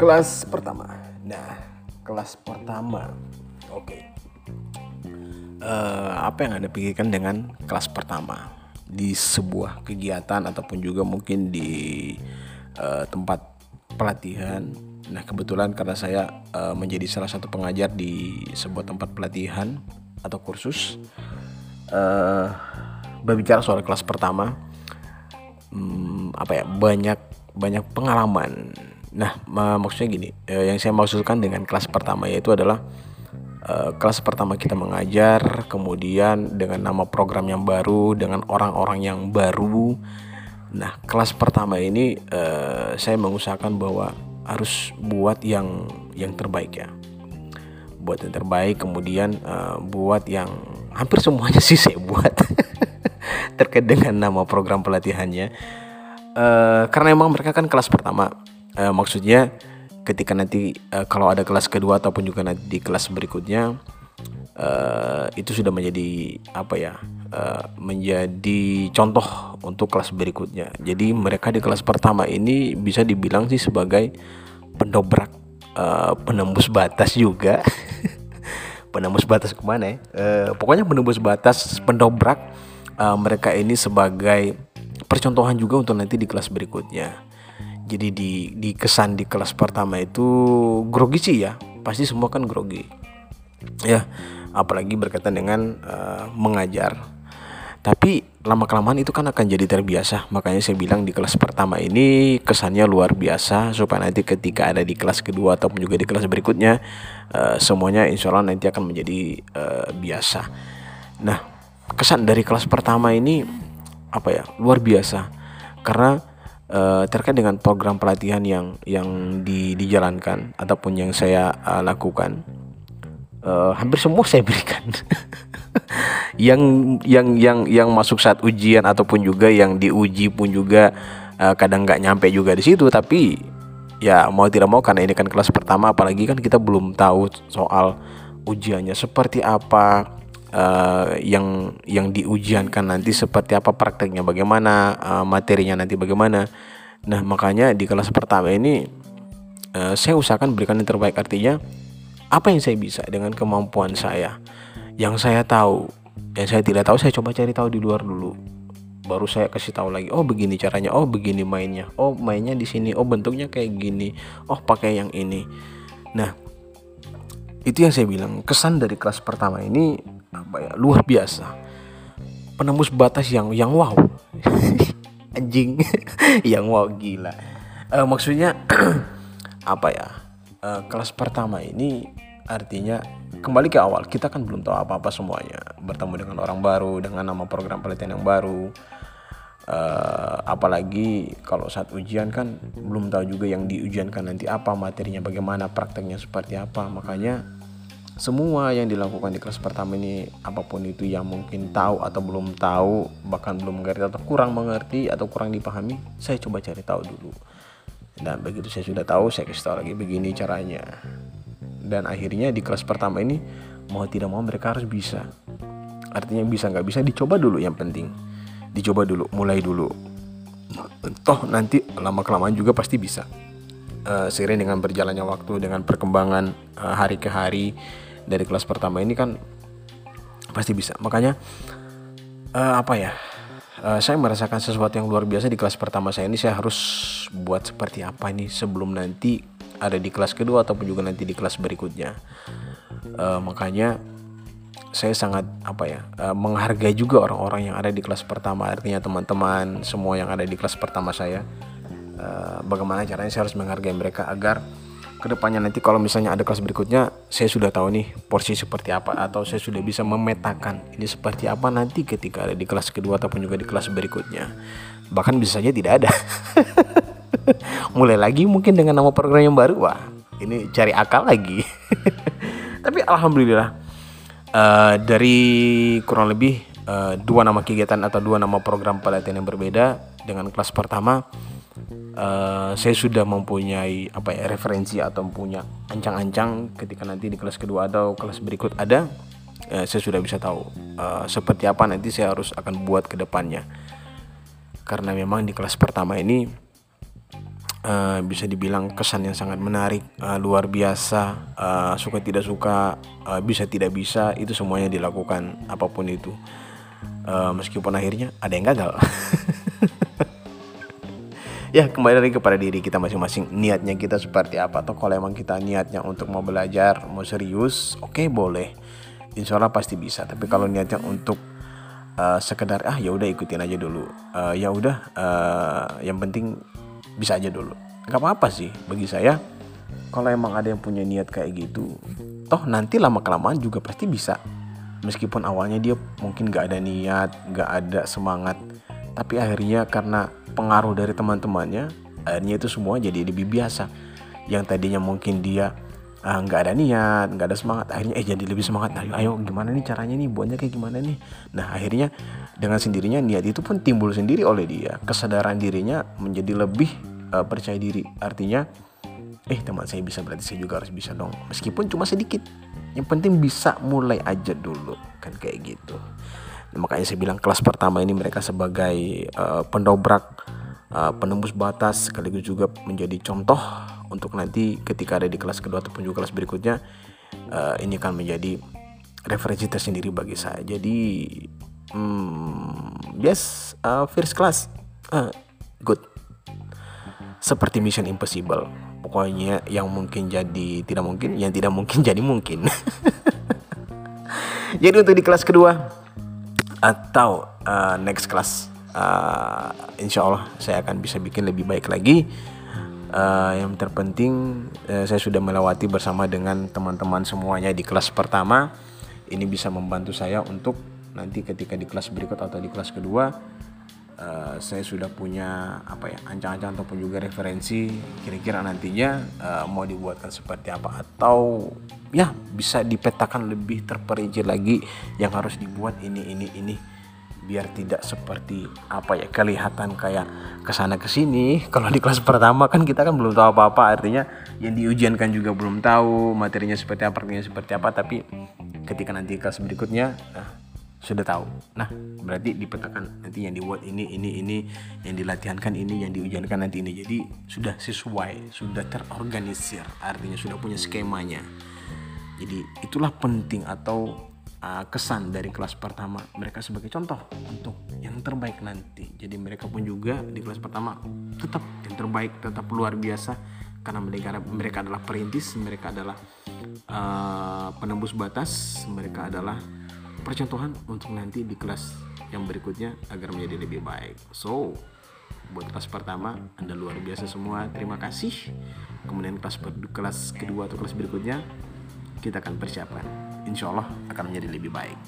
kelas pertama. Nah kelas pertama. Oke. Eh, apa yang anda pikirkan dengan kelas pertama? Di sebuah kegiatan ataupun juga mungkin di eh, tempat pelatihan? Nah kebetulan karena saya eh, menjadi salah satu pengajar di sebuah tempat pelatihan atau kursus eh berbicara soal kelas pertama hmm, apa ya banyak banyak pengalaman nah ma- maksudnya gini eh, yang saya maksudkan dengan kelas pertama yaitu adalah eh, kelas pertama kita mengajar kemudian dengan nama program yang baru dengan orang-orang yang baru. Nah kelas pertama ini eh, saya mengusahakan bahwa harus buat yang yang terbaik ya. Buat yang terbaik kemudian buat yang hampir semuanya sih saya buat. Terkait dengan nama program pelatihannya. Karena emang mereka kan kelas pertama Eh, maksudnya ketika nanti eh, kalau ada kelas kedua ataupun juga nanti di kelas berikutnya eh, itu sudah menjadi apa ya eh, menjadi contoh untuk kelas berikutnya. Jadi mereka di kelas pertama ini bisa dibilang sih sebagai pendobrak eh, penembus batas juga. Penembus batas ke mana ya? Eh, pokoknya penembus batas pendobrak eh, mereka ini sebagai percontohan juga untuk nanti di kelas berikutnya jadi di di kesan di kelas pertama itu grogi sih ya. Pasti semua kan grogi. Ya apalagi berkaitan dengan eh, mengajar. Tapi lama kelamaan itu kan akan jadi terbiasa. Makanya saya bilang di kelas pertama ini kesannya luar biasa. Supaya nanti ketika ada di kelas kedua ataupun juga di kelas berikutnya eh, semuanya insya Allah nanti akan menjadi eh, biasa. Nah kesan dari kelas pertama ini apa ya? Luar biasa. Karena eh, terkait dengan program pelatihan yang yang di- dijalankan ataupun yang saya eh, lakukan eh, hampir semua saya berikan. Yang yang yang yang masuk saat ujian ataupun juga yang diuji pun juga eh, kadang nggak nyampe juga di situ. Tapi ya mau tidak mau karena ini kan kelas pertama apalagi kan kita belum tahu soal ujiannya seperti apa eh, yang yang diujiankan nanti seperti apa prakteknya bagaimana eh, materinya nanti bagaimana. Nah makanya di kelas pertama ini eh, saya usahakan berikan yang terbaik. Artinya apa yang saya bisa dengan kemampuan saya? Yang saya tahu yang saya tidak tahu saya coba cari tahu di luar dulu. Baru saya kasih tahu lagi oh begini caranya oh begini mainnya oh mainnya di sini oh bentuknya kayak gini oh pakai yang ini. Nah itu yang saya bilang. Kesan dari kelas pertama ini apa ya? Luar biasa. Penembus batas yang yang wow. Anjing. Yang wow gila. Eh, maksudnya apa ya? Eh, kelas pertama ini artinya kembali ke awal kita kan belum tahu apa-apa semuanya. Bertemu dengan orang baru dengan nama program pelatihan yang baru. Eh, apalagi kalau saat ujian kan belum tahu juga yang diujiankan nanti apa materinya bagaimana prakteknya seperti apa. Makanya semua yang dilakukan di kelas pertama ini apa pun itu yang mungkin tahu atau belum tahu bahkan belum mengerti atau kurang mengerti atau kurang dipahami saya coba cari tahu dulu. Dan begitu saya sudah tahu saya kasih tahu lagi begini caranya. Dan akhirnya di kelas pertama ini mau tidak mau mereka harus bisa. Artinya bisa nggak bisa dicoba dulu yang penting. Dicoba dulu mulai dulu. Toh nanti lama kelamaan juga pasti bisa. Eh, seiring dengan berjalannya waktu dengan perkembangan eh, hari ke hari dari kelas pertama ini kan pasti bisa. Makanya eh, apa ya Eh, saya merasakan sesuatu yang luar biasa di kelas pertama saya ini. Saya harus buat seperti apa ini sebelum nanti ada di kelas kedua ataupun juga nanti di kelas berikutnya. Eh, makanya saya sangat apa ya eh, menghargai juga orang-orang yang ada di kelas pertama. Artinya teman-teman semua yang ada di kelas pertama saya Eh, bagaimana caranya saya harus menghargai mereka agar ke depannya nanti kalau misalnya ada kelas berikutnya saya sudah tahu nih porsi seperti apa atau saya sudah bisa memetakan ini seperti apa nanti ketika ada di kelas kedua ataupun juga di kelas berikutnya. Bahkan bisa saja tidak ada. Mulai lagi mungkin dengan nama program yang baru wah ini cari akal lagi. Tapi alhamdulillah eh, dari kurang lebih eh, dua nama kegiatan atau dua nama program pelatihan yang berbeda dengan kelas pertama eh, saya sudah mempunyai apa ya referensi atau punya ancang-ancang ketika nanti di kelas kedua atau kelas berikut ada eh, saya sudah bisa tahu eh, seperti apa nanti saya harus akan buat ke depannya. Karena memang di kelas pertama ini uh, bisa dibilang kesan yang sangat menarik uh, luar biasa uh, suka tidak suka uh, bisa tidak bisa itu semuanya dilakukan apa pun itu. Uh, meskipun akhirnya ada yang gagal ya kembali lagi kepada diri kita masing-masing. Niatnya kita seperti apa? Atau kalau emang kita niatnya untuk mau belajar mau serius oke okay, boleh. Insya Allah pasti bisa. Tapi kalau niatnya untuk uh, sekedar ah ya udah ikutin aja dulu. Uh, ya udah uh, yang penting bisa aja dulu. Nggak apa-apa sih. Bagi saya kalau emang ada yang punya niat kayak gitu toh nanti lama kelamaan juga pasti bisa. Meskipun awalnya dia mungkin gak ada niat gak ada semangat. Tapi akhirnya karena pengaruh dari teman-temannya akhirnya itu semua jadi lebih biasa. Yang tadinya mungkin dia ah, nggak uh, ada niat nggak ada semangat akhirnya eh jadi lebih semangat. Ayo ayo gimana nih caranya nih? Buatnya kayak gimana nih? Nah akhirnya dengan sendirinya niat itu pun timbul sendiri oleh dia. Kesadaran dirinya menjadi lebih uh, percaya diri. Artinya eh teman saya bisa berarti saya juga harus bisa dong. Meskipun cuma sedikit yang penting bisa mulai aja dulu. Kan kayak gitu makanya saya bilang kelas pertama ini mereka sebagai uh, pendobrak uh, penembus batas sekaligus juga menjadi contoh untuk nanti ketika ada di kelas kedua ataupun juga kelas berikutnya uh, ini akan menjadi referensi tersendiri bagi saya. Jadi hmm, yes uh, first class uh, good. Seperti Mission Impossible. Pokoknya yang mungkin jadi tidak mungkin yang tidak mungkin jadi mungkin. Jadi untuk di kelas kedua atau uh, next class uh, insya Allah saya akan bisa bikin lebih baik lagi. Uh, yang terpenting uh, saya sudah melewati bersama dengan teman-teman semuanya di kelas pertama. Ini bisa membantu saya untuk nanti ketika di kelas berikut atau di kelas kedua uh, saya sudah punya apa ya ancang-ancang ataupun juga referensi. Kira-kira nantinya uh, mau dibuatkan seperti apa atau ya bisa dipetakan lebih terperinci lagi yang harus dibuat ini ini ini. Biar tidak seperti apa ya kelihatan kayak ke sana ke sini. Kalau di kelas pertama kan kita kan belum tahu apa apa artinya yang diujiankan juga belum tahu materinya seperti apa artinya seperti apa. Tapi ketika nanti kelas berikutnya nah, sudah tahu. Nah berarti dipetakan nanti yang dibuat ini ini ini yang dilatihankan ini yang diujiankan nanti ini. Jadi sudah sesuai sudah terorganisir artinya sudah punya skemanya. Jadi itulah penting atau uh, kesan dari kelas pertama mereka sebagai contoh untuk yang terbaik nanti. Jadi mereka pun juga di kelas pertama tetap yang terbaik, tetap luar biasa. Karena mereka mereka adalah perintis, mereka adalah uh, penembus batas, mereka adalah percontohan untuk nanti di kelas yang berikutnya agar menjadi lebih baik. So, buat kelas pertama Anda luar biasa semua. Terima kasih. Kemudian kelas kelas kedua atau kelas berikutnya kita akan persiapkan. Insya Allah akan menjadi lebih baik.